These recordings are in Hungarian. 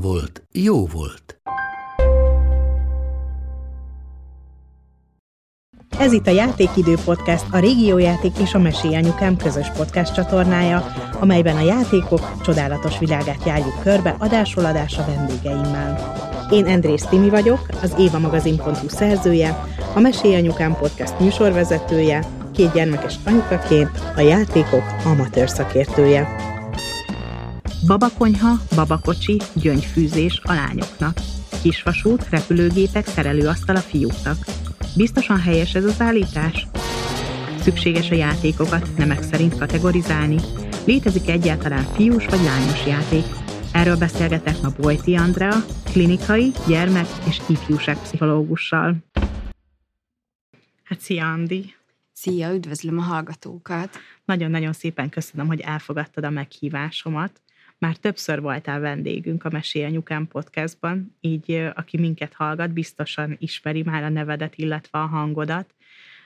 volt, jó volt. Ez itt a Játékidő Podcast, a Régiójáték és a Mesélyanyukám közös podcast csatornája, amelyben a játékok csodálatos világát járjuk körbe adásról adásra vendégeimmel. Én Andrész Timi vagyok, az Éva Magazin.hu szerzője, a Mesélyanyukám podcast műsorvezetője, két gyermekes anyukaként a játékok amatőr szakértője. Babakonyha, babakocsi, gyöngyfűzés a lányoknak. Kisvasút, repülőgépek, szerelőasztal a fiúknak. Biztosan helyes ez az állítás? Szükséges a játékokat nemek szerint kategorizálni? Létezik egyáltalán fiús vagy lányos játék? Erről beszélgetek ma Bojti Andrea, klinikai, gyermek és ifjúságpszichológussal. Hát szia, Andi! Szia, üdvözlöm a hallgatókat! Nagyon-nagyon szépen köszönöm, hogy elfogadtad a meghívásomat. Már többször voltál vendégünk a Mesélyanyukám podcastban, így aki minket hallgat, biztosan ismeri már a nevedet, illetve a hangodat,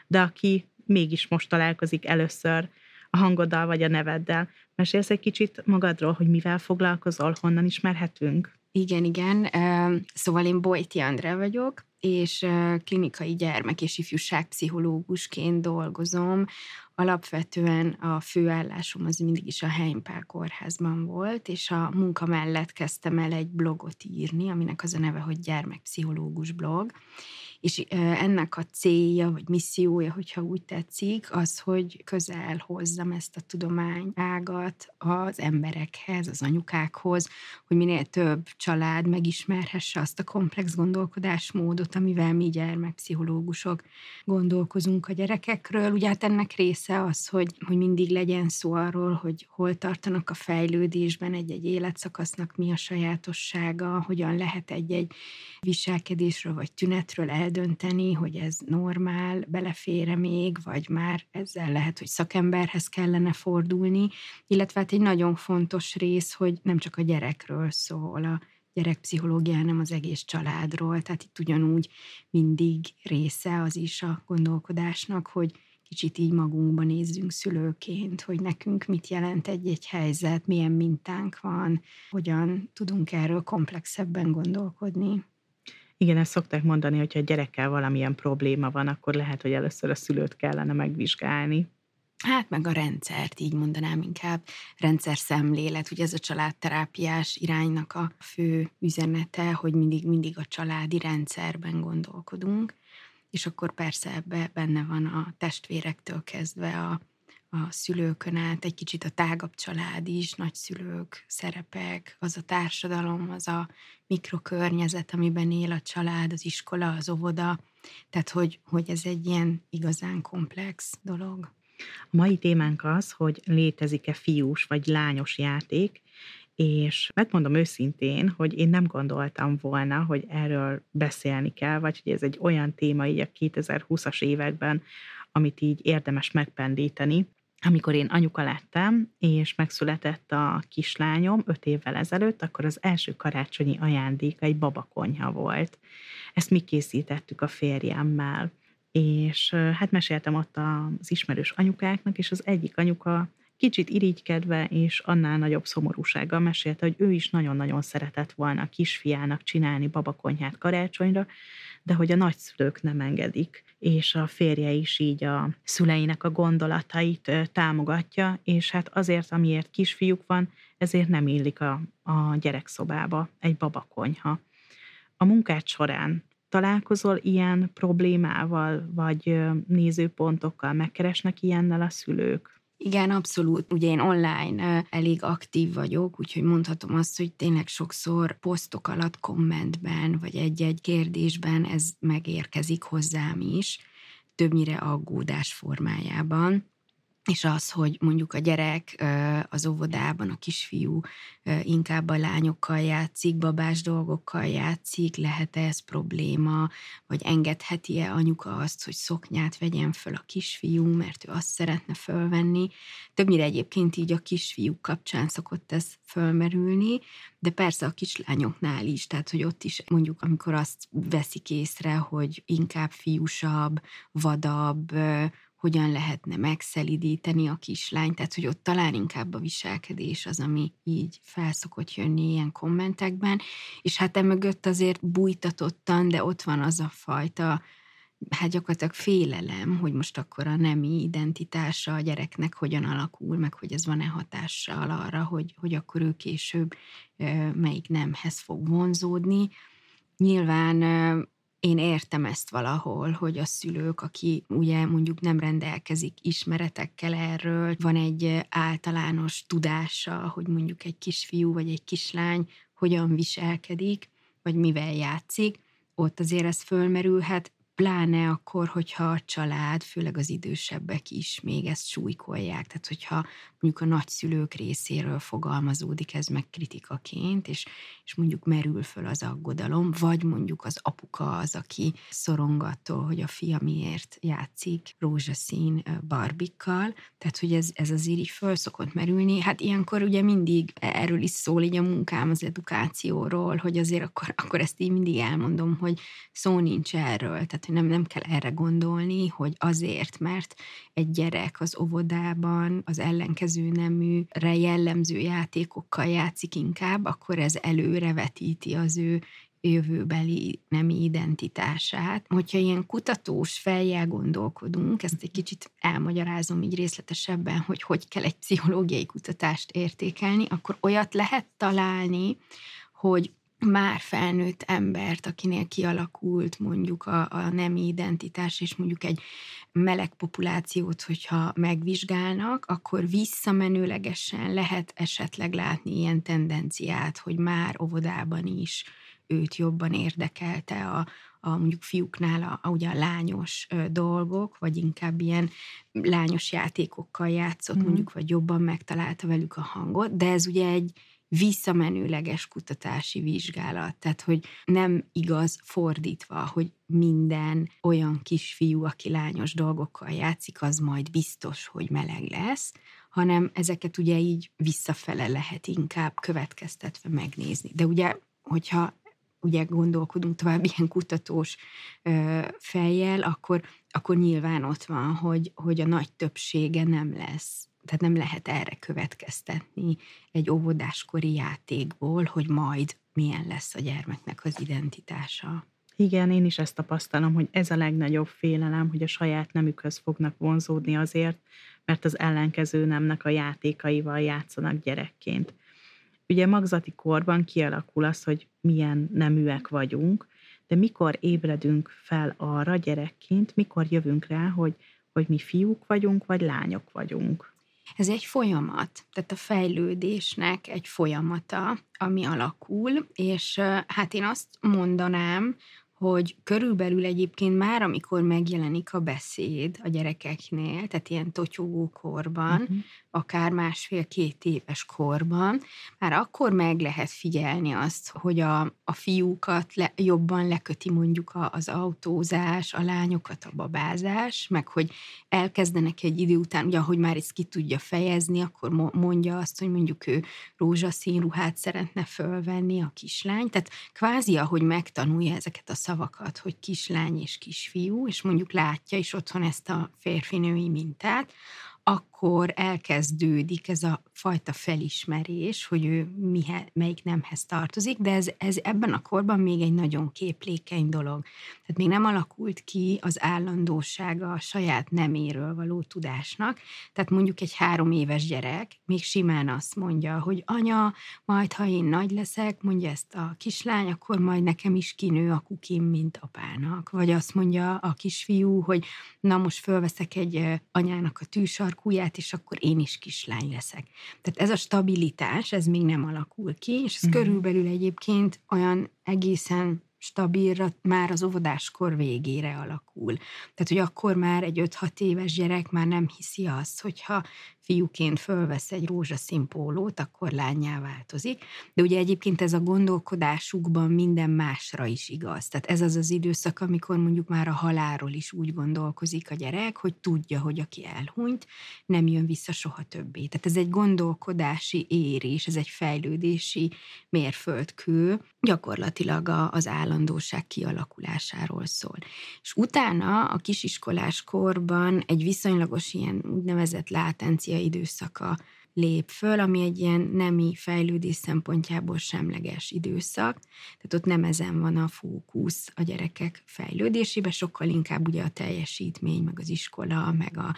de aki mégis most találkozik először a hangoddal vagy a neveddel, mesélsz egy kicsit magadról, hogy mivel foglalkozol, honnan ismerhetünk? Igen, igen. Szóval én Bojti Andrá vagyok, és klinikai gyermek és ifjúságpszichológusként dolgozom alapvetően a főállásom az mindig is a Heimpál kórházban volt, és a munka mellett kezdtem el egy blogot írni, aminek az a neve, hogy gyermekpszichológus blog, és ennek a célja, vagy missziója, hogyha úgy tetszik, az, hogy közel hozzam ezt a tudomány ágat az emberekhez, az anyukákhoz, hogy minél több család megismerhesse azt a komplex gondolkodásmódot, amivel mi gyermekpszichológusok gondolkozunk a gyerekekről. Ugye hát ennek része az, hogy, hogy mindig legyen szó arról, hogy hol tartanak a fejlődésben egy-egy életszakasznak, mi a sajátossága, hogyan lehet egy-egy viselkedésről vagy tünetről el eldönteni, hogy ez normál, belefére még, vagy már ezzel lehet, hogy szakemberhez kellene fordulni, illetve hát egy nagyon fontos rész, hogy nem csak a gyerekről szól a gyerekpszichológia, hanem az egész családról, tehát itt ugyanúgy mindig része az is a gondolkodásnak, hogy kicsit így magunkban nézzünk szülőként, hogy nekünk mit jelent egy-egy helyzet, milyen mintánk van, hogyan tudunk erről komplexebben gondolkodni. Igen, ezt szokták mondani, hogyha a gyerekkel valamilyen probléma van, akkor lehet, hogy először a szülőt kellene megvizsgálni. Hát meg a rendszert, így mondanám inkább, rendszer szemlélet, ugye ez a családterápiás iránynak a fő üzenete, hogy mindig, mindig a családi rendszerben gondolkodunk, és akkor persze ebbe benne van a testvérektől kezdve a a szülőkön át, egy kicsit a tágabb család is, nagyszülők, szerepek, az a társadalom, az a mikrokörnyezet, amiben él a család, az iskola, az óvoda. Tehát, hogy, hogy ez egy ilyen igazán komplex dolog. A mai témánk az, hogy létezik-e fiús vagy lányos játék, és megmondom őszintén, hogy én nem gondoltam volna, hogy erről beszélni kell, vagy hogy ez egy olyan téma így a 2020-as években, amit így érdemes megpendíteni amikor én anyuka lettem, és megszületett a kislányom öt évvel ezelőtt, akkor az első karácsonyi ajándéka egy babakonyha volt. Ezt mi készítettük a férjemmel, és hát meséltem ott az ismerős anyukáknak, és az egyik anyuka kicsit irigykedve és annál nagyobb szomorúsággal mesélte, hogy ő is nagyon-nagyon szeretett volna a kisfiának csinálni babakonyhát karácsonyra, de hogy a nagyszülők nem engedik, és a férje is így a szüleinek a gondolatait támogatja, és hát azért, amiért kisfiúk van, ezért nem illik a, a gyerekszobába egy babakonyha. A munkát során találkozol ilyen problémával, vagy nézőpontokkal, megkeresnek ilyennel a szülők? Igen, abszolút. Ugye én online elég aktív vagyok, úgyhogy mondhatom azt, hogy tényleg sokszor posztok alatt, kommentben, vagy egy-egy kérdésben ez megérkezik hozzám is, többnyire aggódás formájában. És az, hogy mondjuk a gyerek az óvodában, a kisfiú inkább a lányokkal játszik, babás dolgokkal játszik, lehet-e ez probléma, vagy engedheti-e anyuka azt, hogy szoknyát vegyen föl a kisfiú, mert ő azt szeretne fölvenni. Többnyire egyébként így a kisfiúk kapcsán szokott ez fölmerülni, de persze a kislányoknál is, tehát hogy ott is mondjuk, amikor azt veszik észre, hogy inkább fiúsabb, vadabb, hogyan lehetne megszelidíteni a kislányt, tehát hogy ott talán inkább a viselkedés az, ami így felszokott jönni ilyen kommentekben, és hát emögött azért bújtatottan, de ott van az a fajta hát gyakorlatilag félelem, hogy most akkor a nemi identitása a gyereknek hogyan alakul, meg hogy ez van-e hatással arra, hogy, hogy akkor ő később melyik nemhez fog vonzódni. Nyilván én értem ezt valahol, hogy a szülők, aki ugye mondjuk nem rendelkezik ismeretekkel erről, van egy általános tudása, hogy mondjuk egy kisfiú vagy egy kislány hogyan viselkedik, vagy mivel játszik, ott azért ez fölmerülhet, pláne akkor, hogyha a család, főleg az idősebbek is még ezt súlykolják, tehát hogyha mondjuk a nagyszülők részéről fogalmazódik ez meg kritikaként, és, és mondjuk merül föl az aggodalom, vagy mondjuk az apuka az, aki szorongattól, hogy a fia miért játszik rózsaszín barbikkal, tehát hogy ez, ez azért így föl szokott merülni. Hát ilyenkor ugye mindig erről is szól így a munkám az edukációról, hogy azért akkor, akkor ezt így mindig elmondom, hogy szó nincs erről, tehát nem, nem kell erre gondolni, hogy azért, mert egy gyerek az óvodában az ellenkező neműre jellemző játékokkal játszik inkább, akkor ez előrevetíti az ő jövőbeli nemi identitását. Hogyha ilyen kutatós fejjel gondolkodunk, ezt egy kicsit elmagyarázom így részletesebben, hogy hogy kell egy pszichológiai kutatást értékelni, akkor olyat lehet találni, hogy már felnőtt embert, akinél kialakult mondjuk a, a nemi identitás, és mondjuk egy meleg populációt, hogyha megvizsgálnak, akkor visszamenőlegesen lehet esetleg látni ilyen tendenciát, hogy már óvodában is őt jobban érdekelte a, a mondjuk fiúknál a, a, ugye a lányos ö, dolgok, vagy inkább ilyen lányos játékokkal játszott, mm. mondjuk, vagy jobban megtalálta velük a hangot, de ez ugye egy visszamenőleges kutatási vizsgálat, tehát hogy nem igaz fordítva, hogy minden olyan kisfiú, aki lányos dolgokkal játszik, az majd biztos, hogy meleg lesz, hanem ezeket ugye így visszafele lehet inkább következtetve megnézni. De ugye, hogyha ugye gondolkodunk tovább ilyen kutatós ö, fejjel, akkor, akkor nyilván ott van, hogy, hogy a nagy többsége nem lesz tehát nem lehet erre következtetni egy óvodáskori játékból, hogy majd milyen lesz a gyermeknek az identitása. Igen, én is ezt tapasztalom, hogy ez a legnagyobb félelem, hogy a saját nemükhöz fognak vonzódni azért, mert az ellenkező nemnek a játékaival játszanak gyerekként. Ugye magzati korban kialakul az, hogy milyen neműek vagyunk, de mikor ébredünk fel arra gyerekként, mikor jövünk rá, hogy, hogy mi fiúk vagyunk, vagy lányok vagyunk. Ez egy folyamat, tehát a fejlődésnek egy folyamata, ami alakul, és hát én azt mondanám, hogy körülbelül egyébként már, amikor megjelenik a beszéd a gyerekeknél, tehát ilyen totyogó korban, uh-huh. Akár másfél-két éves korban, már akkor meg lehet figyelni azt, hogy a, a fiúkat le, jobban leköti mondjuk a, az autózás, a lányokat a babázás, meg hogy elkezdenek egy idő után, ugye ahogy már ezt ki tudja fejezni, akkor mondja azt, hogy mondjuk ő rózsaszín ruhát szeretne fölvenni a kislány, tehát kvázi ahogy megtanulja ezeket a szavakat, hogy kislány és kisfiú, és mondjuk látja is otthon ezt a férfinői mintát, akkor elkezdődik ez a fajta felismerés, hogy ő mihe, melyik nemhez tartozik, de ez, ez ebben a korban még egy nagyon képlékeny dolog. Tehát még nem alakult ki az állandósága a saját neméről való tudásnak. Tehát mondjuk egy három éves gyerek még simán azt mondja, hogy anya, majd ha én nagy leszek, mondja ezt a kislány, akkor majd nekem is kinő a kukim, mint apának. Vagy azt mondja a kisfiú, hogy na most fölveszek egy anyának a tűsarkúját, és akkor én is kislány leszek. Tehát ez a stabilitás, ez még nem alakul ki, és ez uh-huh. körülbelül egyébként olyan egészen stabilra már az óvodáskor végére alakul. Tehát, hogy akkor már egy 5-6 éves gyerek már nem hiszi azt, hogyha fiúként fölvesz egy rózsaszín pólót, akkor lányá változik. De ugye egyébként ez a gondolkodásukban minden másra is igaz. Tehát ez az az időszak, amikor mondjuk már a halálról is úgy gondolkozik a gyerek, hogy tudja, hogy aki elhunyt, nem jön vissza soha többé. Tehát ez egy gondolkodási érés, ez egy fejlődési mérföldkő, gyakorlatilag az állandóság kialakulásáról szól. És utána a kisiskolás korban egy viszonylagos ilyen úgynevezett látencia időszaka lép föl, ami egy ilyen nemi fejlődés szempontjából semleges időszak. Tehát ott nem ezen van a fókusz a gyerekek fejlődésében, sokkal inkább ugye a teljesítmény, meg az iskola, meg a,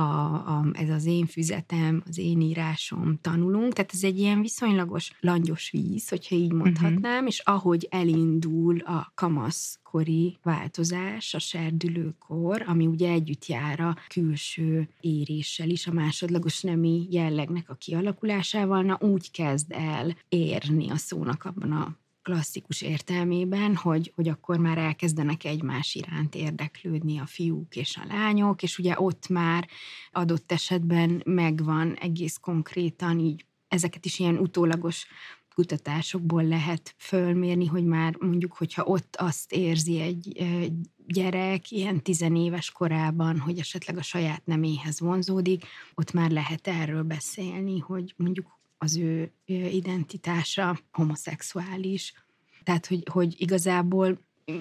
a, a, ez az én füzetem, az én írásom, tanulunk. Tehát ez egy ilyen viszonylagos langyos víz, hogyha így mondhatnám, uh-huh. és ahogy elindul a kamasz kori változás, a serdülőkor, ami ugye együtt jár a külső éréssel is, a másodlagos nemi jellegnek a kialakulásával, na úgy kezd el érni a szónak abban a klasszikus értelmében, hogy, hogy akkor már elkezdenek egymás iránt érdeklődni a fiúk és a lányok, és ugye ott már adott esetben megvan egész konkrétan így ezeket is ilyen utólagos kutatásokból lehet fölmérni, hogy már mondjuk, hogyha ott azt érzi egy gyerek ilyen tizenéves korában, hogy esetleg a saját neméhez vonzódik, ott már lehet erről beszélni, hogy mondjuk az ő identitása homoszexuális. Tehát, hogy, hogy igazából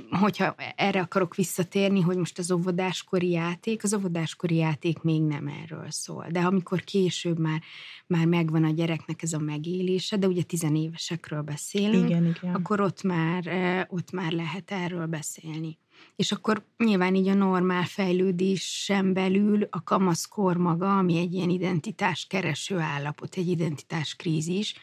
hogyha erre akarok visszatérni, hogy most az óvodáskori játék, az óvodáskori játék még nem erről szól. De amikor később már, már megvan a gyereknek ez a megélése, de ugye tizenévesekről beszélünk, igen, igen. akkor ott már, ott már lehet erről beszélni. És akkor nyilván így a normál fejlődésen belül a kamaszkor maga, ami egy ilyen identitás kereső állapot, egy identitás krízis,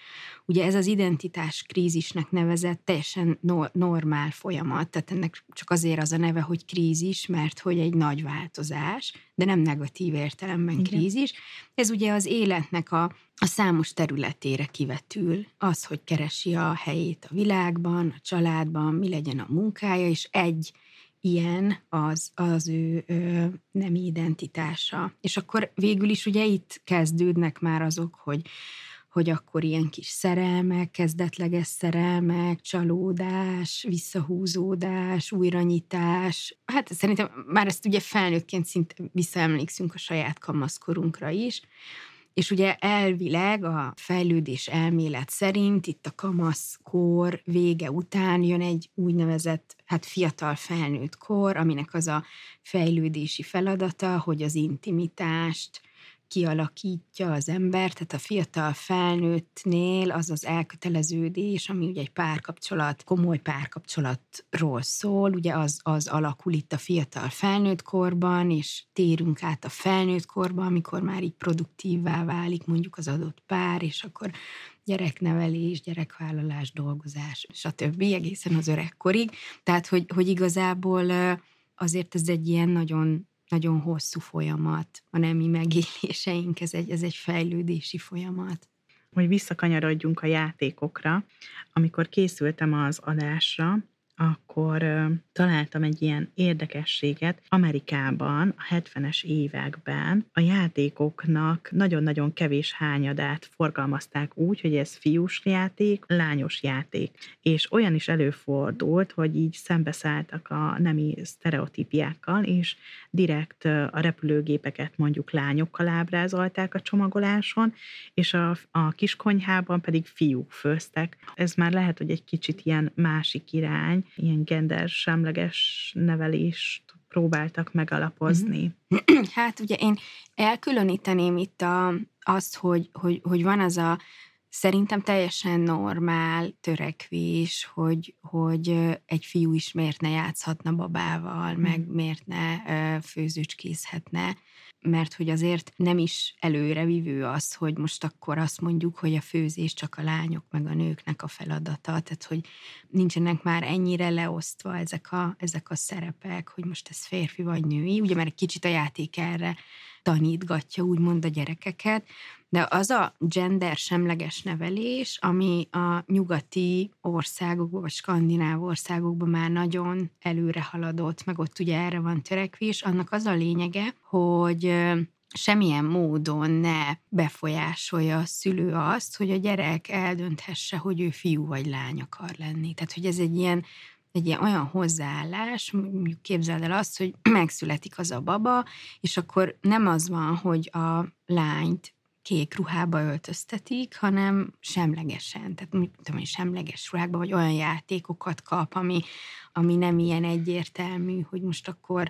Ugye ez az identitás krízisnek nevezett teljesen no- normál folyamat, tehát ennek csak azért az a neve, hogy krízis, mert hogy egy nagy változás, de nem negatív értelemben Igen. krízis. Ez ugye az életnek a, a számos területére kivetül, az, hogy keresi a helyét a világban, a családban, mi legyen a munkája, és egy ilyen az, az ő ö, nem identitása. És akkor végül is ugye itt kezdődnek már azok, hogy hogy akkor ilyen kis szerelmek, kezdetleges szerelmek, csalódás, visszahúzódás, újranyitás. Hát szerintem már ezt ugye felnőttként szinte visszaemlékszünk a saját kamaszkorunkra is, és ugye elvileg a fejlődés elmélet szerint itt a kamaszkor vége után jön egy úgynevezett hát fiatal felnőtt kor, aminek az a fejlődési feladata, hogy az intimitást, kialakítja az ember, tehát a fiatal felnőttnél az az elköteleződés, ami ugye egy párkapcsolat, komoly párkapcsolatról szól, ugye az, az alakul itt a fiatal felnőtt korban, és térünk át a felnőtt korba, amikor már így produktívvá válik mondjuk az adott pár, és akkor gyereknevelés, gyerekvállalás, dolgozás, stb. egészen az öregkorig. Tehát, hogy, hogy igazából azért ez egy ilyen nagyon nagyon hosszú folyamat, a nemi megéléseink, ez egy, ez egy fejlődési folyamat. Hogy visszakanyarodjunk a játékokra, amikor készültem az adásra, akkor találtam egy ilyen érdekességet. Amerikában a 70-es években a játékoknak nagyon-nagyon kevés hányadát forgalmazták úgy, hogy ez fiús játék, lányos játék. És olyan is előfordult, hogy így szembeszálltak a nemi sztereotípiákkal, és direkt a repülőgépeket mondjuk lányokkal ábrázolták a csomagoláson, és a, a kiskonyhában pedig fiúk főztek. Ez már lehet, hogy egy kicsit ilyen másik irány, ilyen gender semleges nevelést próbáltak megalapozni. Mhm. Hát ugye én elkülöníteném itt a, azt, hogy, hogy, hogy van az a szerintem teljesen normál törekvés, hogy, hogy egy fiú is miért ne játszhatna babával, meg miért ne főzőcskészhetne mert hogy azért nem is előrevívő az, hogy most akkor azt mondjuk, hogy a főzés csak a lányok meg a nőknek a feladata, tehát hogy nincsenek már ennyire leosztva ezek a, ezek a szerepek, hogy most ez férfi vagy női, ugye mert kicsit a játék erre tanítgatja úgymond a gyerekeket, de az a gender semleges nevelés, ami a nyugati országokban, vagy skandináv országokban már nagyon előre haladott, meg ott ugye erre van törekvés, annak az a lényege, hogy semmilyen módon ne befolyásolja a szülő azt, hogy a gyerek eldönthesse, hogy ő fiú vagy lány akar lenni. Tehát, hogy ez egy ilyen egy ilyen olyan hozzáállás, mondjuk képzeld el azt, hogy megszületik az a baba, és akkor nem az van, hogy a lányt kék ruhába öltöztetik, hanem semlegesen, tehát tudom, semleges ruhákba, vagy olyan játékokat kap, ami, ami nem ilyen egyértelmű, hogy most akkor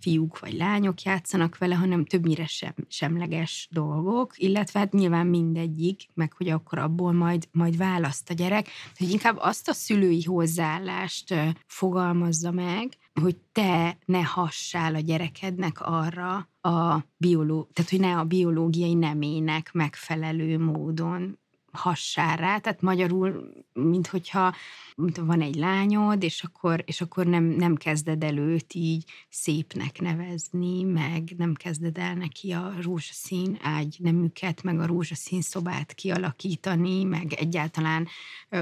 fiúk vagy lányok játszanak vele, hanem többnyire sem, semleges dolgok, illetve hát nyilván mindegyik, meg hogy akkor abból majd, majd választ a gyerek, hogy inkább azt a szülői hozzáállást fogalmazza meg, hogy te ne hassál a gyerekednek arra a bioló, tehát hogy ne a biológiai nemének megfelelő módon hassál rá, tehát magyarul, mint hogyha mint van egy lányod, és akkor, és akkor nem, nem kezded el őt így szépnek nevezni, meg nem kezded el neki a rózsaszín ágy nemüket, meg a rózsaszín szobát kialakítani, meg egyáltalán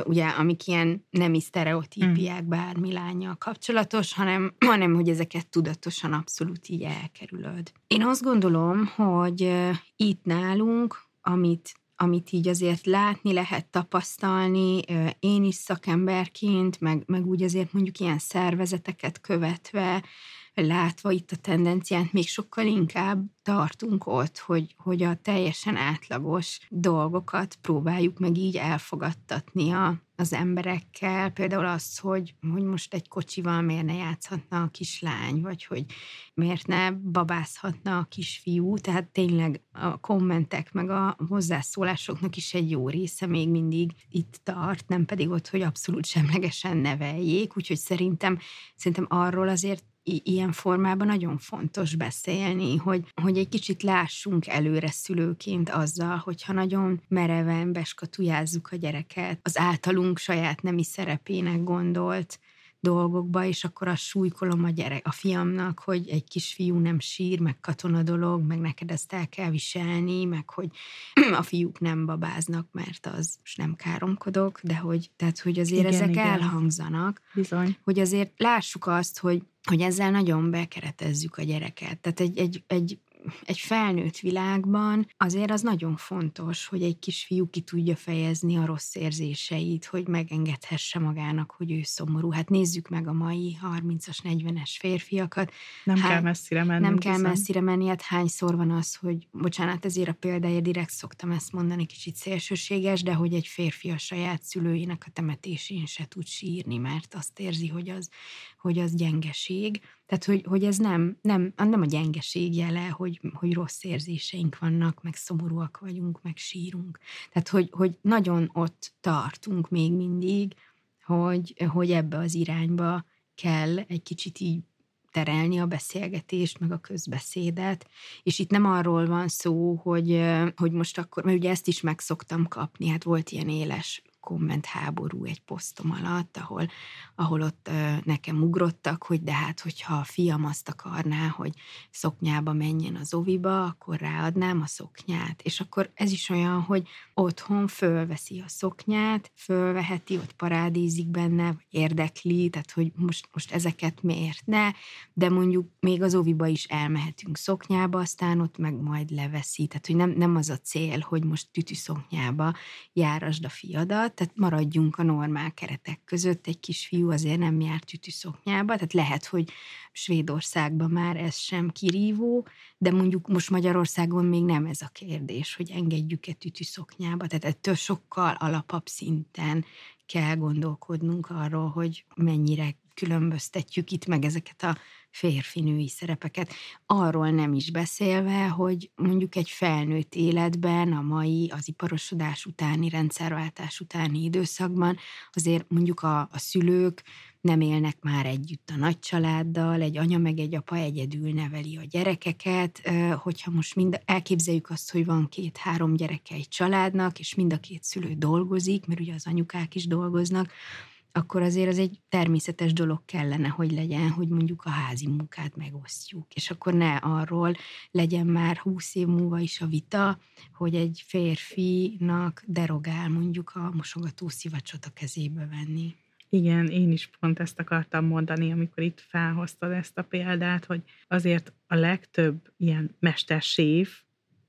ugye, amik ilyen nemi sztereotípiák mm. bármi lányjal kapcsolatos, hanem, hanem hogy ezeket tudatosan abszolút így elkerülöd. Én azt gondolom, hogy itt nálunk, amit amit így azért látni lehet, tapasztalni, én is szakemberként, meg, meg úgy azért mondjuk ilyen szervezeteket követve, látva itt a tendenciát, még sokkal inkább tartunk ott, hogy, hogy a teljesen átlagos dolgokat próbáljuk meg így elfogadtatni a, az emberekkel. Például az, hogy, hogy most egy kocsival miért ne játszhatna a kislány, vagy hogy miért ne babázhatna a kisfiú. Tehát tényleg a kommentek meg a hozzászólásoknak is egy jó része még mindig itt tart, nem pedig ott, hogy abszolút semlegesen neveljék. Úgyhogy szerintem, szerintem arról azért ilyen formában nagyon fontos beszélni, hogy, hogy egy kicsit lássunk előre szülőként azzal, hogyha nagyon mereven beskatujázzuk a gyereket, az általunk saját nemi szerepének gondolt dolgokba, és akkor azt súlykolom a gyerek, a fiamnak, hogy egy kisfiú nem sír, meg katona dolog, meg neked ezt el kell viselni, meg hogy a fiúk nem babáznak, mert az most nem káromkodok, de hogy, tehát, hogy azért igen, ezek igen. elhangzanak. Bizony. Hogy azért lássuk azt, hogy hogy ezzel nagyon bekeretezzük a gyereket. Tehát egy, egy, egy egy felnőtt világban azért az nagyon fontos, hogy egy kisfiú ki tudja fejezni a rossz érzéseit, hogy megengedhesse magának, hogy ő szomorú. Hát nézzük meg a mai 30-as, 40-es férfiakat. Nem Hány, kell messzire menni. Nem kell viszont. messzire menni, hát hányszor van az, hogy, bocsánat, ezért a példája direkt szoktam ezt mondani, kicsit szélsőséges, de hogy egy férfi a saját szülőinek a temetésén se tud sírni, mert azt érzi, hogy az, hogy az gyengeség. Tehát, hogy, hogy ez nem, nem, nem a gyengeség jele, hogy, hogy rossz érzéseink vannak, meg szomorúak vagyunk, meg sírunk. Tehát, hogy, hogy nagyon ott tartunk még mindig, hogy, hogy ebbe az irányba kell egy kicsit így terelni a beszélgetést, meg a közbeszédet, és itt nem arról van szó, hogy, hogy most akkor, mert ugye ezt is meg szoktam kapni, hát volt ilyen éles kommentháború egy posztom alatt, ahol, ahol ott nekem ugrottak, hogy de hát, hogyha a fiam azt akarná, hogy szoknyába menjen az oviba, akkor ráadnám a szoknyát. És akkor ez is olyan, hogy otthon fölveszi a szoknyát, fölveheti, ott parádézik benne, vagy érdekli, tehát hogy most, most ezeket miért ne, de mondjuk még az oviba is elmehetünk szoknyába, aztán ott meg majd leveszi. Tehát, hogy nem, nem az a cél, hogy most tütű szoknyába járasd a fiadat, tehát maradjunk a normál keretek között, egy kisfiú azért nem jár szoknyába, tehát lehet, hogy Svédországban már ez sem kirívó, de mondjuk most Magyarországon még nem ez a kérdés, hogy engedjük-e szoknyába, tehát ettől sokkal alapabb szinten kell gondolkodnunk arról, hogy mennyire különböztetjük itt meg ezeket a férfinői szerepeket. Arról nem is beszélve, hogy mondjuk egy felnőtt életben, a mai, az iparosodás utáni, rendszerváltás utáni időszakban azért mondjuk a, a szülők nem élnek már együtt a nagycsaláddal, egy anya meg egy apa egyedül neveli a gyerekeket, hogyha most mind elképzeljük azt, hogy van két-három gyereke egy családnak, és mind a két szülő dolgozik, mert ugye az anyukák is dolgoznak, akkor azért az egy természetes dolog kellene, hogy legyen, hogy mondjuk a házi munkát megosztjuk, és akkor ne arról legyen már húsz év múlva is a vita, hogy egy férfinak derogál mondjuk a mosogató szivacsot a kezébe venni. Igen, én is pont ezt akartam mondani, amikor itt felhoztad ezt a példát, hogy azért a legtöbb ilyen mestersév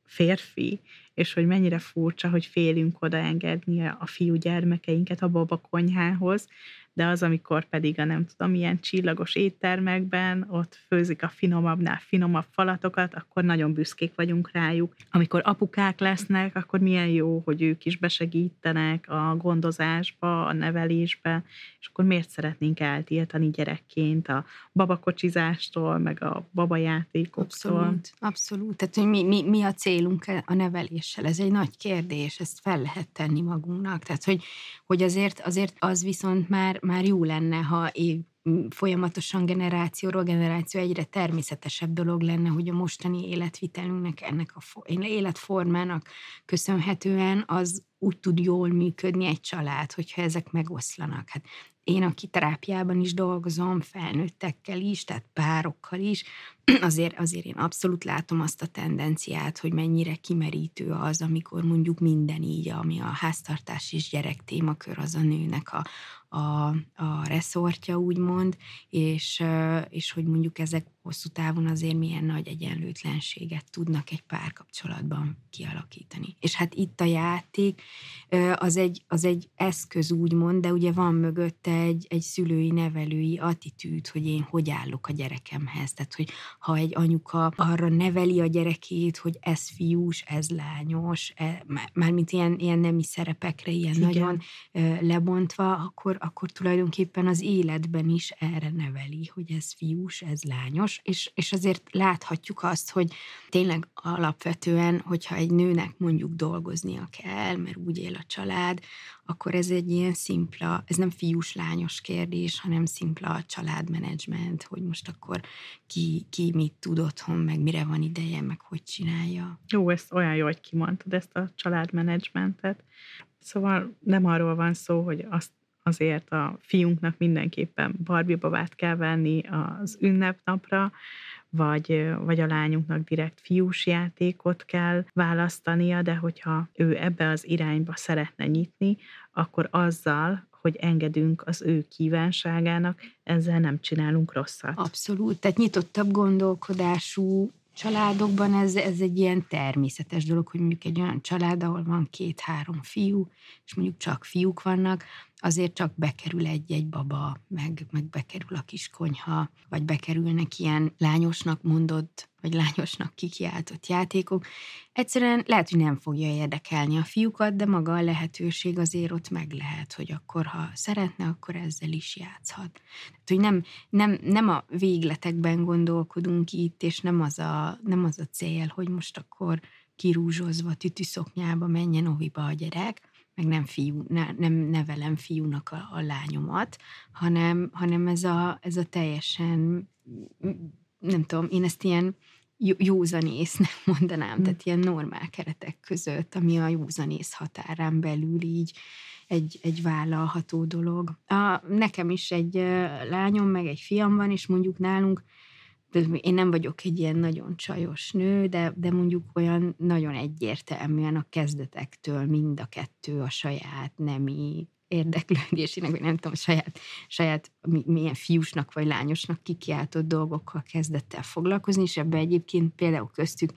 férfi, és hogy mennyire furcsa, hogy félünk odaengedni a fiú gyermekeinket a baba konyhához, de az, amikor pedig a nem tudom, ilyen csillagos éttermekben ott főzik a finomabbnál finomabb falatokat, akkor nagyon büszkék vagyunk rájuk. Amikor apukák lesznek, akkor milyen jó, hogy ők is besegítenek a gondozásba, a nevelésbe, és akkor miért szeretnénk eltiltani gyerekként a babakocsizástól, meg a babajátékoktól? Abszolút, abszolút. Tehát, hogy mi, mi, mi a célunk a neveléssel? Ez egy nagy kérdés, ezt fel lehet tenni magunknak. Tehát, hogy, hogy azért, azért az viszont már, már jó lenne, ha év, folyamatosan generációról generáció egyre természetesebb dolog lenne, hogy a mostani életvitelünknek, ennek a életformának köszönhetően az úgy tud jól működni egy család, hogyha ezek megoszlanak. Hát én, aki terápiában is dolgozom, felnőttekkel is, tehát párokkal is, azért, azért én abszolút látom azt a tendenciát, hogy mennyire kimerítő az, amikor mondjuk minden így, ami a háztartás és gyerek témakör, az a nőnek a, a, a reszortja, úgymond, és, és hogy mondjuk ezek hosszú távon azért milyen nagy egyenlőtlenséget tudnak egy párkapcsolatban kialakítani. És hát itt a játék az egy, az egy eszköz, úgymond, de ugye van mögötte egy, egy szülői, nevelői attitűd, hogy én hogy állok a gyerekemhez. Tehát, hogy ha egy anyuka arra neveli a gyerekét, hogy ez fiús, ez lányos, e, mármint ilyen, ilyen nemi szerepekre, ilyen Igen. nagyon e, lebontva, akkor, akkor tulajdonképpen az életben is erre neveli, hogy ez fiús, ez lányos, és, és azért láthatjuk azt, hogy tényleg alapvetően, hogyha egy nőnek mondjuk dolgoznia kell, mert úgy él a család, akkor ez egy ilyen szimpla, ez nem fiús-lányos kérdés, hanem szimpla a családmenedzsment, hogy most akkor ki, ki mit tud otthon, meg mire van ideje, meg hogy csinálja. Jó, ezt olyan jó, hogy kimondtad ezt a családmenedzsmentet. Szóval nem arról van szó, hogy azt azért a fiunknak mindenképpen Barbie babát kell venni az ünnepnapra, vagy, vagy a lányunknak direkt fiús játékot kell választania, de hogyha ő ebbe az irányba szeretne nyitni, akkor azzal, hogy engedünk az ő kívánságának, ezzel nem csinálunk rosszat. Abszolút, tehát nyitottabb gondolkodású családokban ez, ez egy ilyen természetes dolog, hogy mondjuk egy olyan család, ahol van két-három fiú, és mondjuk csak fiúk vannak, azért csak bekerül egy-egy baba, meg, meg bekerül a kiskonyha, vagy bekerülnek ilyen lányosnak mondott, vagy lányosnak kikiáltott játékok. Egyszerűen lehet, hogy nem fogja érdekelni a fiúkat, de maga a lehetőség azért ott meg lehet, hogy akkor, ha szeretne, akkor ezzel is játszhat. Tehát, hogy nem, nem, nem a végletekben gondolkodunk itt, és nem az a, nem az a cél, hogy most akkor kirúzsozva, tütüszoknyába menjen oviba a gyerek, meg nem, fiú, ne, nem nevelem fiúnak a, a lányomat, hanem, hanem ez, a, ez a teljesen, nem tudom, én ezt ilyen józanésznek mondanám, mm. tehát ilyen normál keretek között, ami a józanész határán belül így egy, egy vállalható dolog. A, nekem is egy lányom, meg egy fiam van, és mondjuk nálunk én nem vagyok egy ilyen nagyon csajos nő, de, de mondjuk olyan nagyon egyértelműen a kezdetektől mind a kettő a saját nemi érdeklődésének, vagy nem tudom, saját, saját milyen fiúsnak vagy lányosnak kikiáltott dolgokkal kezdett el foglalkozni, és ebbe egyébként például köztük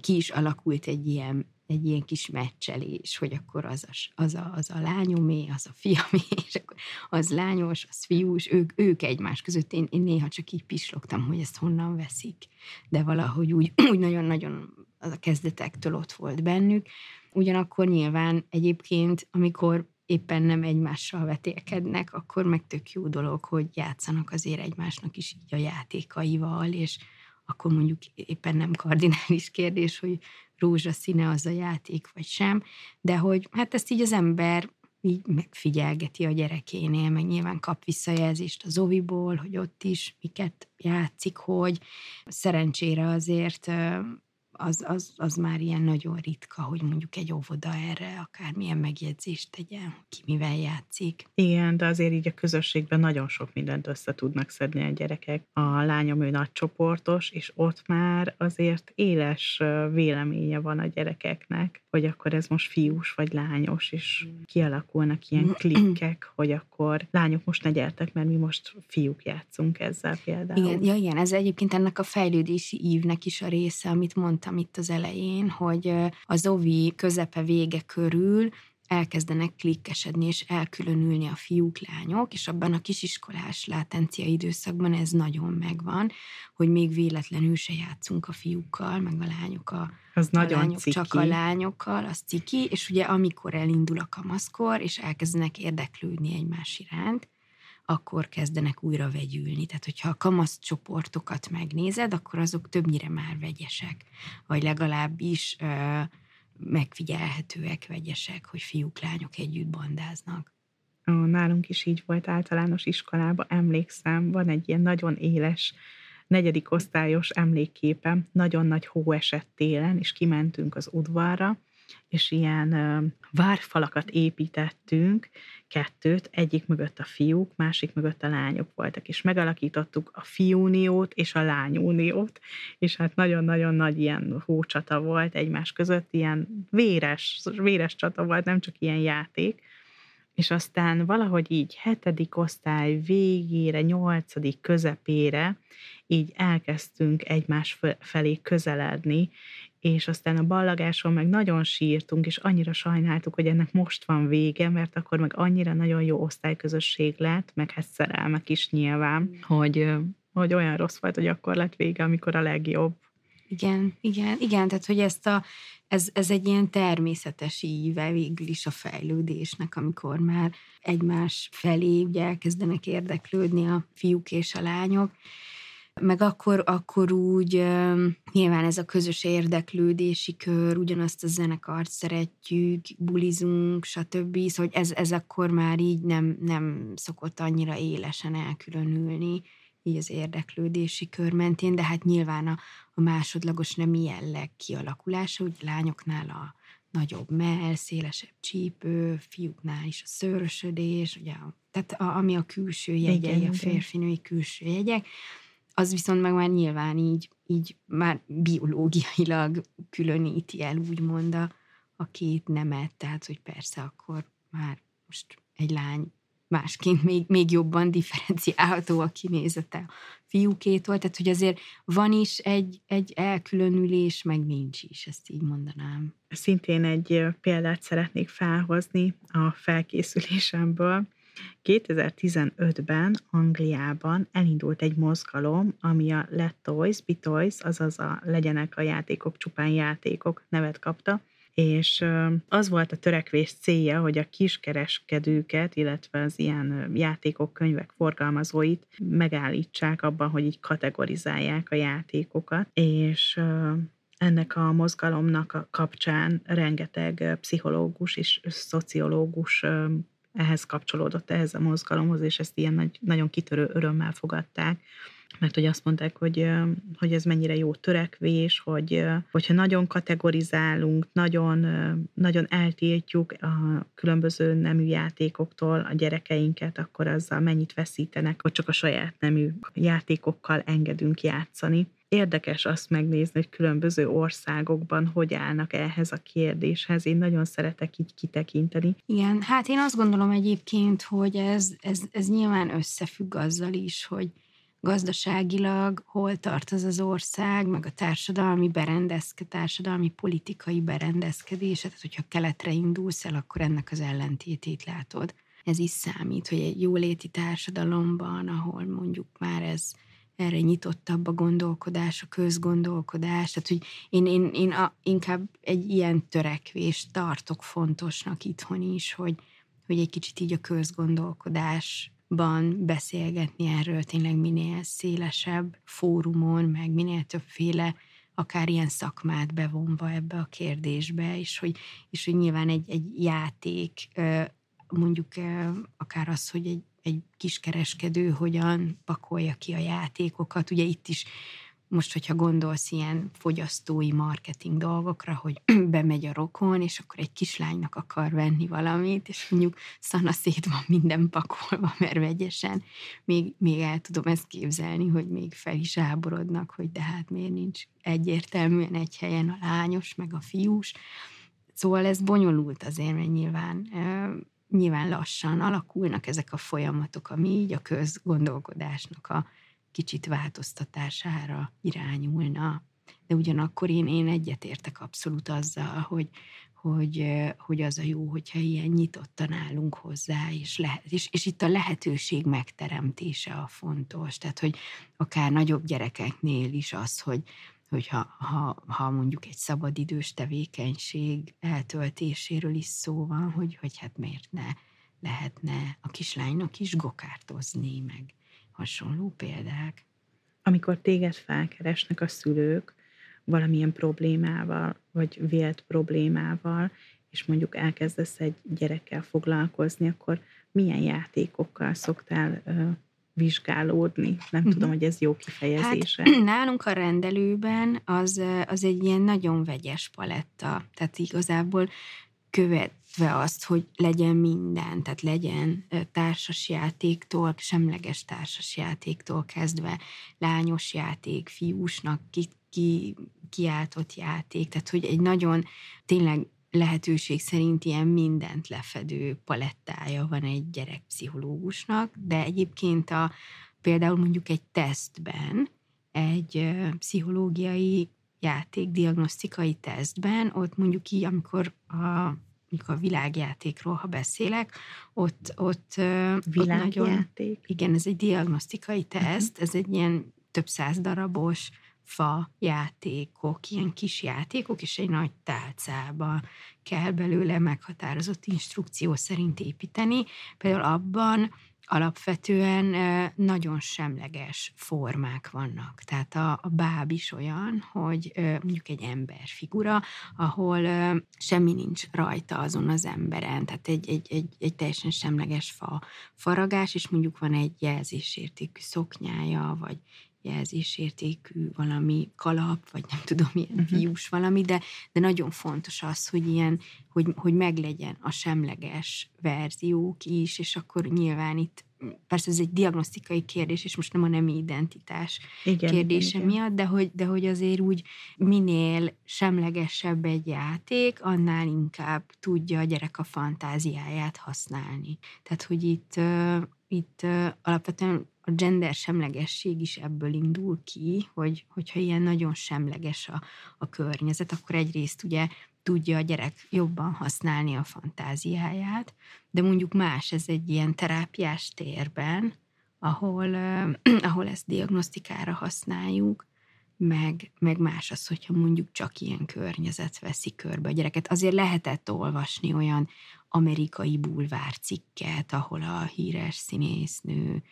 ki is alakult egy ilyen egy ilyen kis meccselés, hogy akkor az a, az a, az a lányomé, az a fiamé, és akkor az lányos, az fiús, ők, ők egymás között. Én, én néha csak így pislogtam, hogy ezt honnan veszik, de valahogy úgy, úgy nagyon-nagyon az a kezdetektől ott volt bennük. Ugyanakkor nyilván egyébként, amikor éppen nem egymással vetélkednek, akkor meg tök jó dolog, hogy játszanak azért egymásnak is így a játékaival, és akkor mondjuk éppen nem kardinális kérdés, hogy rózsaszíne az a játék, vagy sem, de hogy hát ezt így az ember így megfigyelgeti a gyerekénél, meg nyilván kap visszajelzést az oviból, hogy ott is miket játszik, hogy szerencsére azért az, az, az már ilyen nagyon ritka, hogy mondjuk egy óvoda erre akármilyen megjegyzést tegyen, ki mivel játszik. Igen, de azért így a közösségben nagyon sok mindent össze tudnak szedni a gyerekek. A lányom ő nagy csoportos, és ott már azért éles véleménye van a gyerekeknek, hogy akkor ez most fiús vagy lányos, és kialakulnak ilyen klikkek, hogy akkor lányok most ne gyertek, mert mi most fiúk játszunk ezzel például. Igen, ja, igen, ez egyébként ennek a fejlődési ívnek is a része, amit mondtam itt az elején, hogy az ovi közepe vége körül elkezdenek klikkesedni és elkülönülni a fiúk, lányok, és abban a kisiskolás látencia időszakban ez nagyon megvan, hogy még véletlenül se játszunk a fiúkkal, meg a lányok a, az a nagyon lányok ciki. csak a lányokkal, az ciki, és ugye amikor elindul a kamaszkor, és elkezdenek érdeklődni egymás iránt, akkor kezdenek újra vegyülni. Tehát, hogyha a kamasz csoportokat megnézed, akkor azok többnyire már vegyesek, vagy legalábbis ö, megfigyelhetőek vegyesek, hogy fiúk, lányok együtt bandáznak. Nálunk is így volt általános iskolában, emlékszem, van egy ilyen nagyon éles negyedik osztályos emlékképem, nagyon nagy hó esett télen, és kimentünk az udvarra, és ilyen várfalakat építettünk, kettőt, egyik mögött a fiúk, másik mögött a lányok voltak, és megalakítottuk a fiúniót és a lányuniót, és hát nagyon-nagyon nagy ilyen hócsata volt egymás között, ilyen véres, véres csata volt, nem csak ilyen játék, és aztán valahogy így hetedik osztály végére, nyolcadik közepére így elkezdtünk egymás felé közeledni, és aztán a ballagáson meg nagyon sírtunk, és annyira sajnáltuk, hogy ennek most van vége, mert akkor meg annyira nagyon jó osztályközösség lett, meg hát szerelmek is nyilván, hogy, hogy olyan rossz volt, hogy akkor lett vége, amikor a legjobb. Igen, igen, igen, tehát hogy ezt a, ez, ez egy ilyen természetes íve végül is a fejlődésnek, amikor már egymás felé ugye elkezdenek érdeklődni a fiúk és a lányok, meg akkor, akkor úgy nyilván ez a közös érdeklődési kör, ugyanazt a zenekart szeretjük, bulizunk, stb. Szóval ez, ez akkor már így nem, nem szokott annyira élesen elkülönülni így az érdeklődési kör mentén, de hát nyilván a, a másodlagos nem jelleg kialakulása, úgy lányoknál a nagyobb mell, szélesebb csípő, fiúknál is a szőrösödés, ugye, tehát a, ami a külső jegyei, igen, a férfinői külső jegyek, az viszont meg már nyilván így, így már biológiailag különíti el úgymond a, a két nemet, tehát hogy persze akkor már most egy lány másként még, még jobban differenciálható a kinézete a fiúkétól, tehát hogy azért van is egy, egy elkülönülés, meg nincs is, ezt így mondanám. Szintén egy példát szeretnék felhozni a felkészülésemből. 2015-ben Angliában elindult egy mozgalom, ami a Let Toys, Be Toys, azaz a legyenek a játékok csupán játékok nevet kapta, és az volt a törekvés célja, hogy a kiskereskedőket, illetve az ilyen játékok, könyvek forgalmazóit megállítsák abban, hogy így kategorizálják a játékokat, és ennek a mozgalomnak a kapcsán rengeteg pszichológus és szociológus ehhez kapcsolódott, ehhez a mozgalomhoz, és ezt ilyen nagy, nagyon kitörő örömmel fogadták, mert hogy azt mondták, hogy, hogy ez mennyire jó törekvés, hogy hogyha nagyon kategorizálunk, nagyon, nagyon eltiltjuk a különböző nemű játékoktól a gyerekeinket, akkor azzal mennyit veszítenek, hogy csak a saját nemű játékokkal engedünk játszani. Érdekes azt megnézni, hogy különböző országokban hogy állnak ehhez a kérdéshez. Én nagyon szeretek így kitekinteni. Igen, hát én azt gondolom egyébként, hogy ez, ez, ez nyilván összefügg azzal is, hogy gazdaságilag hol tart az az ország, meg a társadalmi berendezke, társadalmi politikai berendezkedése, tehát hogyha keletre indulsz el, akkor ennek az ellentétét látod. Ez is számít, hogy egy jóléti társadalomban, ahol mondjuk már ez erre nyitottabb a gondolkodás, a közgondolkodás, tehát hogy én, én, én a, inkább egy ilyen törekvést tartok fontosnak itthon is, hogy, hogy egy kicsit így a közgondolkodás ban beszélgetni erről tényleg minél szélesebb fórumon, meg minél többféle akár ilyen szakmát bevonva ebbe a kérdésbe, és hogy, és hogy nyilván egy, egy játék, mondjuk akár az, hogy egy, egy kiskereskedő hogyan pakolja ki a játékokat, ugye itt is most, hogyha gondolsz ilyen fogyasztói marketing dolgokra, hogy bemegy a rokon, és akkor egy kislánynak akar venni valamit, és mondjuk szanaszét van minden pakolva, mert vegyesen, még, még el tudom ezt képzelni, hogy még fel is áborodnak, hogy de hát miért nincs egyértelműen egy helyen a lányos, meg a fiús. Szóval ez bonyolult azért, mert nyilván nyilván lassan alakulnak ezek a folyamatok, ami így a közgondolkodásnak a kicsit változtatására irányulna. De ugyanakkor én, én egyetértek abszolút azzal, hogy, hogy, hogy az a jó, hogyha ilyen nyitottan állunk hozzá, és, lehet, és, és itt a lehetőség megteremtése a fontos. Tehát, hogy akár nagyobb gyerekeknél is az, hogy, hogyha ha, ha mondjuk egy szabadidős tevékenység eltöltéséről is szó van, hogy, hogy hát miért ne lehetne a kislánynak is gokártozni, meg hasonló példák. Amikor téged felkeresnek a szülők valamilyen problémával, vagy vélt problémával, és mondjuk elkezdesz egy gyerekkel foglalkozni, akkor milyen játékokkal szoktál vizsgálódni. Nem uh-huh. tudom, hogy ez jó kifejezése. Hát, nálunk a rendelőben az, az egy ilyen nagyon vegyes paletta. Tehát igazából követve azt, hogy legyen minden, tehát legyen társasjátéktól, semleges társasjátéktól kezdve lányos játék, fiúsnak ki, ki, kiáltott játék, tehát hogy egy nagyon tényleg lehetőség szerint ilyen mindent lefedő palettája van egy gyerekpszichológusnak, de egyébként a, például mondjuk egy tesztben, egy pszichológiai játék, diagnosztikai tesztben, ott mondjuk így, amikor a mondjuk a világjátékról, ha beszélek, ott, ott, ott nagyon... Igen, ez egy diagnosztikai teszt, uh-huh. ez egy ilyen több száz darabos fa játékok, ilyen kis játékok, és egy nagy tálcába kell belőle meghatározott instrukció szerint építeni. Például abban alapvetően nagyon semleges formák vannak. Tehát a, a báb is olyan, hogy mondjuk egy emberfigura, ahol semmi nincs rajta azon az emberen, tehát egy, egy, egy, egy teljesen semleges fa, faragás, és mondjuk van egy jelzésértékű szoknyája, vagy jelzésértékű valami kalap, vagy nem tudom, milyen uh-huh. fiús valami, de, de nagyon fontos az, hogy ilyen, hogy, hogy meglegyen a semleges verziók is, és akkor nyilván itt persze ez egy diagnosztikai kérdés, és most nem a nemi identitás igen, kérdése igen, miatt, de hogy, de hogy azért úgy minél semlegesebb egy játék, annál inkább tudja a gyerek a fantáziáját használni. Tehát, hogy itt, itt alapvetően a gender semlegesség is ebből indul ki, hogy, hogyha ilyen nagyon semleges a, a környezet, akkor egyrészt ugye tudja a gyerek jobban használni a fantáziáját, de mondjuk más ez egy ilyen terápiás térben, ahol, uh, ahol ezt diagnosztikára használjuk, meg, meg más az, hogyha mondjuk csak ilyen környezet veszi körbe a gyereket. Azért lehetett olvasni olyan amerikai bulvárcikket, ahol a híres színésznő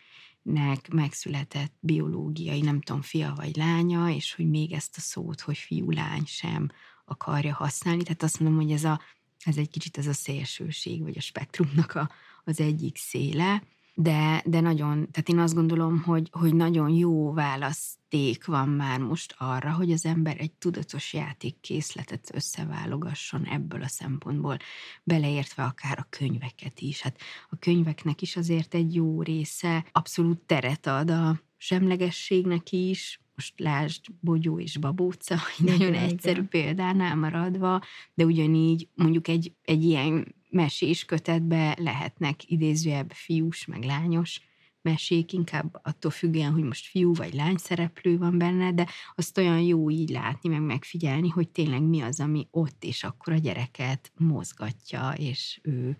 nek megszületett biológiai, nem tudom, fia vagy lánya, és hogy még ezt a szót, hogy fiú-lány sem akarja használni. Tehát azt mondom, hogy ez, a, ez egy kicsit ez a szélsőség, vagy a spektrumnak a, az egyik széle de, de nagyon, tehát én azt gondolom, hogy, hogy nagyon jó választék van már most arra, hogy az ember egy tudatos játékkészletet összeválogasson ebből a szempontból, beleértve akár a könyveket is. Hát a könyveknek is azért egy jó része abszolút teret ad a semlegességnek is, most lásd Bogyó és Babóca, igen, nagyon igen. egyszerű példánál maradva, de ugyanígy mondjuk egy, egy ilyen mesés kötetbe lehetnek idézőjebb fiús, meg lányos mesék, inkább attól függően, hogy most fiú vagy lány szereplő van benne, de azt olyan jó így látni, meg megfigyelni, hogy tényleg mi az, ami ott, és akkor a gyereket mozgatja, és ő,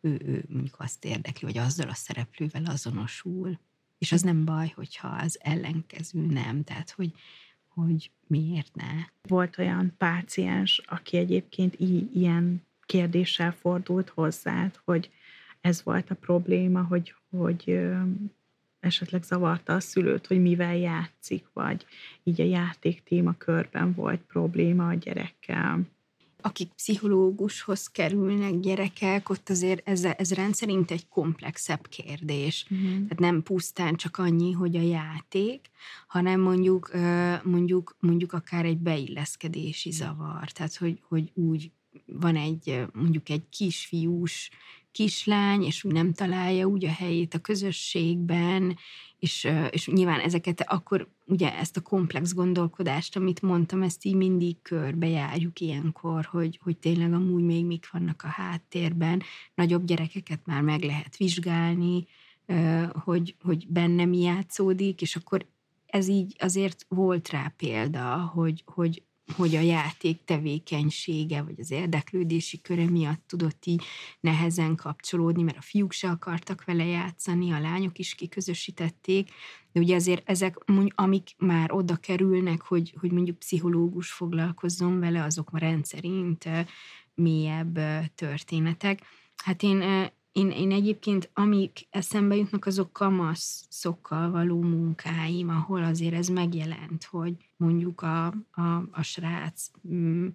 ő, ő mondjuk azt érdekli, hogy azzal a szereplővel azonosul. És az nem baj, hogyha az ellenkező nem, tehát hogy, hogy miért ne. Volt olyan páciens, aki egyébként i- ilyen kérdéssel fordult hozzád, hogy ez volt a probléma, hogy, hogy esetleg zavarta a szülőt, hogy mivel játszik, vagy így a játék témakörben volt probléma a gyerekkel. akik pszichológushoz kerülnek gyerekek, ott azért ez, ez rendszerint egy komplexebb kérdés. Uh-huh. Tehát nem pusztán csak annyi, hogy a játék, hanem mondjuk, mondjuk, mondjuk akár egy beilleszkedési zavar. Tehát, hogy, hogy úgy van egy mondjuk egy kisfiús kislány, és nem találja úgy a helyét a közösségben, és, és nyilván ezeket akkor ugye ezt a komplex gondolkodást, amit mondtam, ezt így mindig körbejárjuk ilyenkor, hogy, hogy tényleg amúgy még mik vannak a háttérben, nagyobb gyerekeket már meg lehet vizsgálni, hogy, hogy benne mi játszódik, és akkor ez így azért volt rá példa, hogy, hogy hogy a játék tevékenysége, vagy az érdeklődési köre miatt tudott így nehezen kapcsolódni, mert a fiúk se akartak vele játszani, a lányok is kiközösítették, de ugye azért ezek, amik már oda kerülnek, hogy, hogy mondjuk pszichológus foglalkozzon vele, azok a rendszerint mélyebb történetek. Hát én én, én egyébként, amik eszembe jutnak, azok kamaszokkal való munkáim, ahol azért ez megjelent, hogy mondjuk a, a, a srác mm,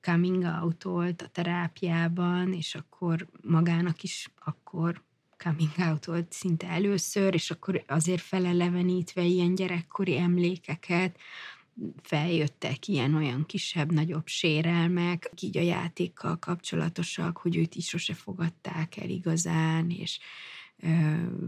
coming out a terápiában, és akkor magának is akkor coming out volt szinte először, és akkor azért felelevenítve ilyen gyerekkori emlékeket, feljöttek ilyen-olyan kisebb-nagyobb sérelmek, így a játékkal kapcsolatosak, hogy őt is sose fogadták el igazán, és,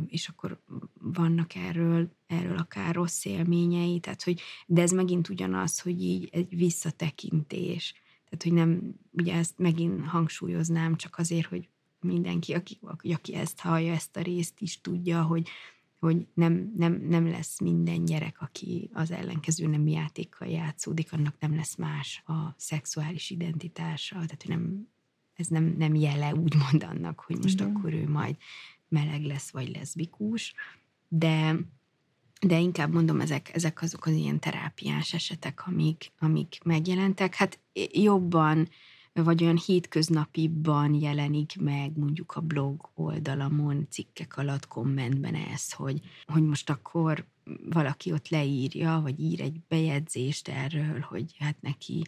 és akkor vannak erről, erről akár rossz élményei, tehát hogy, de ez megint ugyanaz, hogy így egy visszatekintés, tehát hogy nem, ugye ezt megint hangsúlyoznám csak azért, hogy mindenki, aki, aki ezt hallja, ezt a részt is tudja, hogy hogy nem, nem, nem lesz minden gyerek, aki az ellenkező nem játékkal játszódik, annak nem lesz más a szexuális identitása, tehát nem, ez nem, nem jele úgymond annak, hogy most Igen. akkor ő majd meleg lesz, vagy leszbikus, de, de inkább mondom, ezek, ezek azok az ilyen terápiás esetek, amik, amik megjelentek. Hát jobban vagy olyan hétköznapiban jelenik meg mondjuk a blog oldalamon, cikkek alatt, kommentben ez, hogy, hogy most akkor valaki ott leírja, vagy ír egy bejegyzést erről, hogy hát neki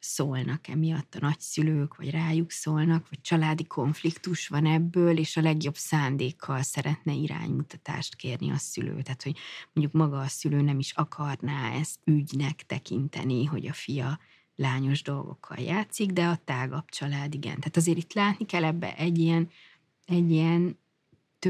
szólnak emiatt a nagyszülők, vagy rájuk szólnak, vagy családi konfliktus van ebből, és a legjobb szándékkal szeretne iránymutatást kérni a szülő. Tehát, hogy mondjuk maga a szülő nem is akarná ezt ügynek tekinteni, hogy a fia lányos dolgokkal játszik, de a tágabb család igen. Tehát azért itt látni kell ebbe egy ilyen, egy ilyen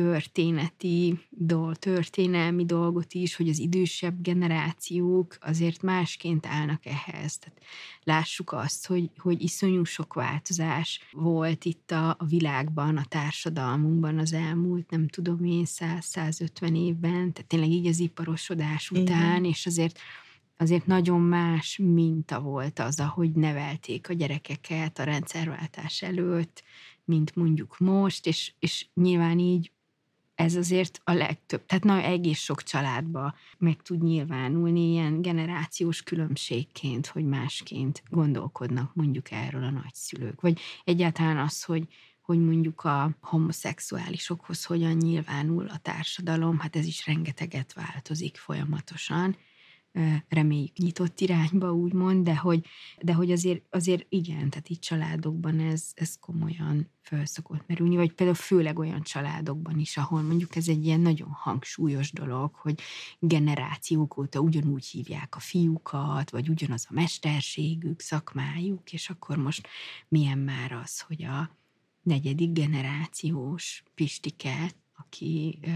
történeti, dol, történelmi dolgot is, hogy az idősebb generációk azért másként állnak ehhez. Tehát lássuk azt, hogy, hogy iszonyú sok változás volt itt a, a világban, a társadalmunkban az elmúlt, nem tudom én, 100-150 évben, tehát tényleg így az iparosodás után, Igen. és azért azért nagyon más minta volt az, ahogy nevelték a gyerekeket a rendszerváltás előtt, mint mondjuk most, és, és nyilván így ez azért a legtöbb, tehát na, egész sok családba meg tud nyilvánulni ilyen generációs különbségként, hogy másként gondolkodnak mondjuk erről a nagyszülők. Vagy egyáltalán az, hogy, hogy mondjuk a homoszexuálisokhoz hogyan nyilvánul a társadalom, hát ez is rengeteget változik folyamatosan, reméljük nyitott irányba, úgymond, de hogy, de hogy azért, azért igen, tehát így családokban ez, ez komolyan föl szokott merülni, vagy például főleg olyan családokban is, ahol mondjuk ez egy ilyen nagyon hangsúlyos dolog, hogy generációk óta ugyanúgy hívják a fiúkat, vagy ugyanaz a mesterségük, szakmájuk, és akkor most milyen már az, hogy a negyedik generációs Pistike, aki ö,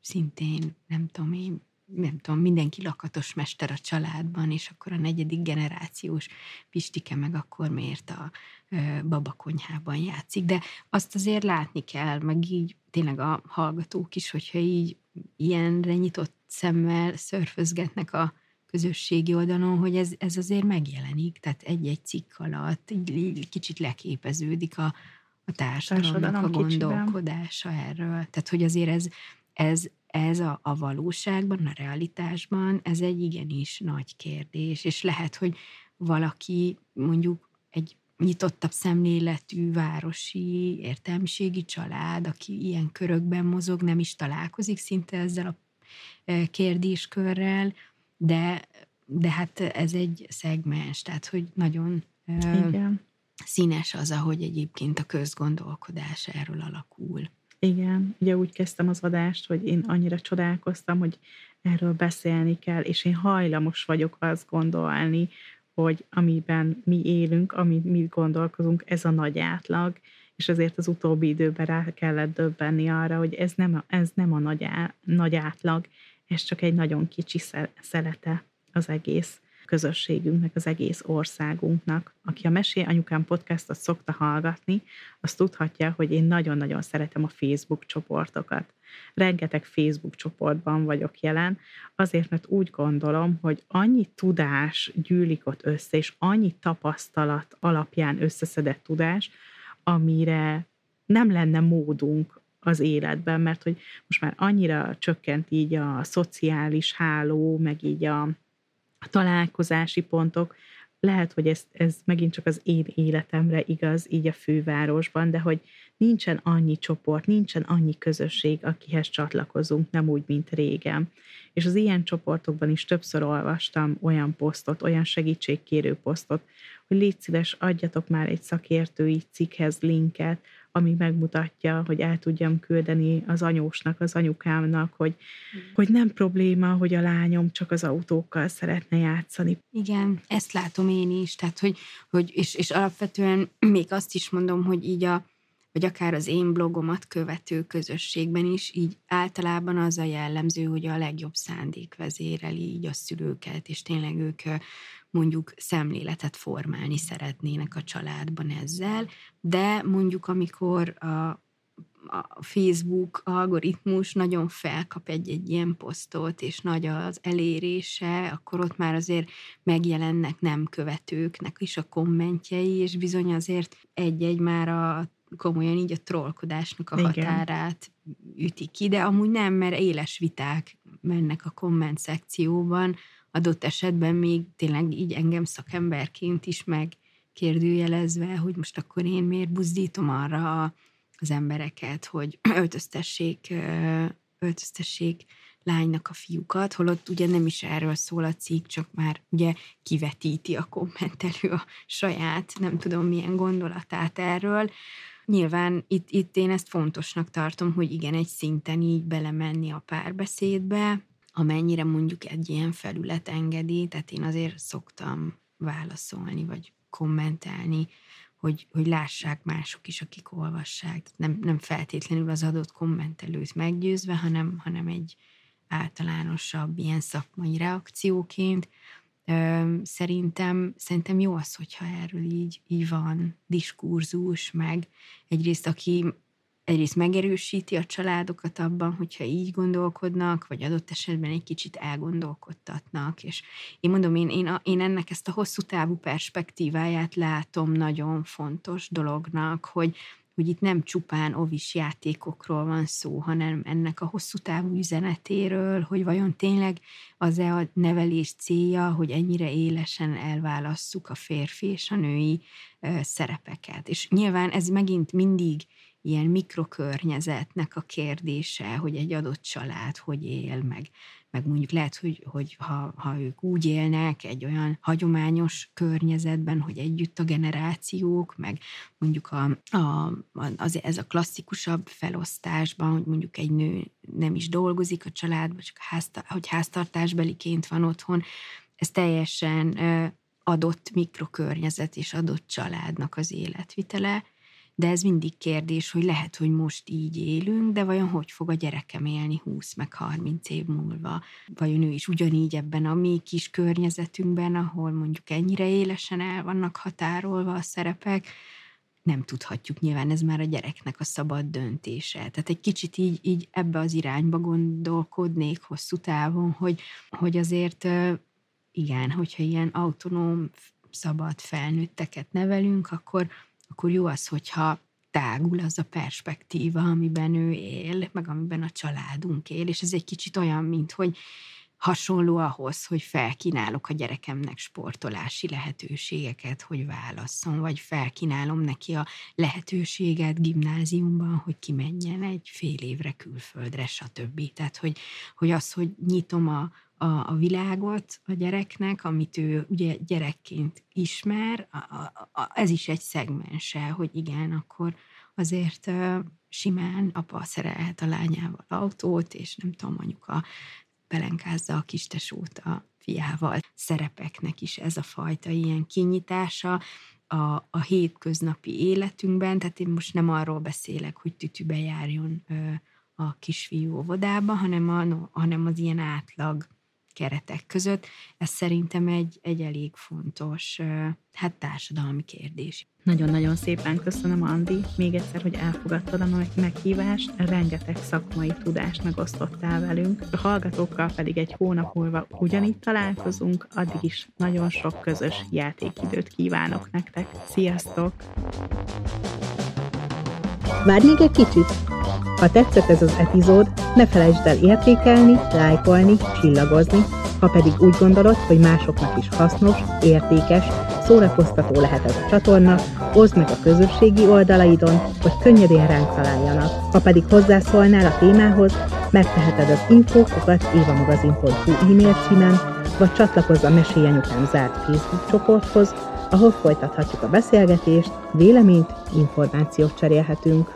szintén, nem tudom én, nem tudom, mindenki lakatos mester a családban, és akkor a negyedik generációs Pistike meg akkor miért a babakonyhában játszik. De azt azért látni kell, meg így tényleg a hallgatók is, hogyha így ilyenre nyitott szemmel szörfözgetnek a közösségi oldalon, hogy ez, ez azért megjelenik, tehát egy-egy cikk alatt így, így kicsit leképeződik a, a társadalomnak Társadalom a gondolkodása kicsiben. erről. Tehát, hogy azért ez, ez ez a, a valóságban, a realitásban, ez egy igenis nagy kérdés, és lehet, hogy valaki mondjuk egy nyitottabb szemléletű városi értelmiségi család, aki ilyen körökben mozog, nem is találkozik szinte ezzel a e, kérdéskörrel, de, de hát ez egy szegmens, tehát hogy nagyon Igen. színes az, ahogy egyébként a közgondolkodás erről alakul. Igen, ugye úgy kezdtem az adást, hogy én annyira csodálkoztam, hogy erről beszélni kell, és én hajlamos vagyok azt gondolni, hogy amiben mi élünk, amit mi gondolkozunk, ez a nagy átlag, és ezért az utóbbi időben rá kellett döbbenni arra, hogy ez nem a, ez nem a nagy, á, nagy átlag, ez csak egy nagyon kicsi szelete az egész közösségünknek, az egész országunknak. Aki a Mesél Anyukám podcastot szokta hallgatni, az tudhatja, hogy én nagyon-nagyon szeretem a Facebook csoportokat. Rengeteg Facebook csoportban vagyok jelen, azért, mert úgy gondolom, hogy annyi tudás gyűlik ott össze, és annyi tapasztalat alapján összeszedett tudás, amire nem lenne módunk az életben, mert hogy most már annyira csökkent így a szociális háló, meg így a találkozási pontok. Lehet, hogy ez, ez megint csak az én életemre igaz, így a fővárosban, de hogy nincsen annyi csoport, nincsen annyi közösség, akihez csatlakozunk, nem úgy, mint régen. És az ilyen csoportokban is többször olvastam olyan posztot, olyan segítségkérő posztot, hogy légy szíves, adjatok már egy szakértői cikkhez linket, ami megmutatja, hogy el tudjam küldeni az anyósnak, az anyukámnak, hogy, mm. hogy nem probléma, hogy a lányom csak az autókkal szeretne játszani. Igen, ezt látom én is, tehát hogy, hogy és, és alapvetően még azt is mondom, hogy így a, vagy akár az én blogomat követő közösségben is, így általában az a jellemző, hogy a legjobb szándék vezéreli így a szülőket, és tényleg ők mondjuk szemléletet formálni szeretnének a családban ezzel, de mondjuk amikor a a Facebook algoritmus nagyon felkap egy-egy ilyen posztot, és nagy az elérése, akkor ott már azért megjelennek nem követőknek is a kommentjei, és bizony azért egy-egy már a komolyan így a trollkodásnak a Igen. határát üti ki, de amúgy nem, mert éles viták mennek a komment szekcióban, adott esetben még tényleg így engem szakemberként is meg kérdőjelezve, hogy most akkor én miért buzdítom arra az embereket, hogy öltöztessék, öltöztessék lánynak a fiúkat, holott ugye nem is erről szól a cikk, csak már ugye kivetíti a kommentelő a saját, nem tudom milyen gondolatát erről. Nyilván itt, itt én ezt fontosnak tartom, hogy igen, egy szinten így belemenni a párbeszédbe, amennyire mondjuk egy ilyen felület engedi, tehát én azért szoktam válaszolni, vagy kommentelni, hogy, hogy lássák mások is, akik olvassák. Nem, nem feltétlenül az adott kommentelőt meggyőzve, hanem, hanem egy általánosabb ilyen szakmai reakcióként. Szerintem, szerintem jó az, hogyha erről így, így van diskurzus, meg egyrészt aki egyrészt megerősíti a családokat abban, hogyha így gondolkodnak, vagy adott esetben egy kicsit elgondolkodtatnak. És én mondom, én, én, én ennek ezt a hosszú távú perspektíváját látom nagyon fontos dolognak, hogy, hogy itt nem csupán ovis játékokról van szó, hanem ennek a hosszú távú üzenetéről, hogy vajon tényleg az-e a nevelés célja, hogy ennyire élesen elválasszuk a férfi és a női szerepeket. És nyilván ez megint mindig ilyen mikrokörnyezetnek a kérdése, hogy egy adott család hogy él, meg, meg mondjuk lehet, hogy, hogy ha, ha ők úgy élnek egy olyan hagyományos környezetben, hogy együtt a generációk, meg mondjuk a, a, az, ez a klasszikusabb felosztásban, hogy mondjuk egy nő nem is dolgozik a családban, csak házta, hogy háztartásbeliként van otthon, ez teljesen adott mikrokörnyezet és adott családnak az életvitele, de ez mindig kérdés, hogy lehet, hogy most így élünk, de vajon hogy fog a gyerekem élni 20 meg 30 év múlva? Vajon ő is ugyanígy ebben a mi kis környezetünkben, ahol mondjuk ennyire élesen el vannak határolva a szerepek, nem tudhatjuk, nyilván ez már a gyereknek a szabad döntése. Tehát egy kicsit így, így ebbe az irányba gondolkodnék hosszú távon, hogy, hogy azért igen, hogyha ilyen autonóm, szabad felnőtteket nevelünk, akkor akkor jó az, hogyha tágul az a perspektíva, amiben ő él, meg amiben a családunk él, és ez egy kicsit olyan, mint hogy hasonló ahhoz, hogy felkínálok a gyerekemnek sportolási lehetőségeket, hogy válasszon, vagy felkínálom neki a lehetőséget gimnáziumban, hogy kimenjen egy fél évre külföldre, stb. Tehát, hogy, hogy az, hogy nyitom a, a, a világot a gyereknek, amit ő ugye gyerekként ismer, a, a, a, ez is egy szegmense, hogy igen, akkor azért simán apa szerelhet a lányával autót, és nem tudom, anyuka pelenkázza a kistesót a fiával. Szerepeknek is ez a fajta ilyen kinyitása a, a hétköznapi életünkben, tehát én most nem arról beszélek, hogy tütübe járjon ö, a kisfiú óvodába, hanem, a, no, hanem az ilyen átlag keretek között. Ez szerintem egy, egy elég fontos hát társadalmi kérdés. Nagyon-nagyon szépen köszönöm, Andi, még egyszer, hogy elfogadtad a meghívást, rengeteg szakmai tudást megosztottál velünk. A hallgatókkal pedig egy hónap múlva ugyanígy találkozunk, addig is nagyon sok közös játékidőt kívánok nektek. Sziasztok! Várj még egy kicsit! Ha tetszett ez az epizód, ne felejtsd el értékelni, lájkolni, csillagozni, ha pedig úgy gondolod, hogy másoknak is hasznos, értékes, szórakoztató lehet ez a csatorna, oszd meg a közösségi oldalaidon, hogy könnyedén ránk találjanak. Ha pedig hozzászólnál a témához, megteheted az infókokat évamagazin.hu e-mail címen, vagy csatlakozz a Mesélyanyukám zárt Facebook csoporthoz, ahol folytathatjuk a beszélgetést, véleményt, információt cserélhetünk.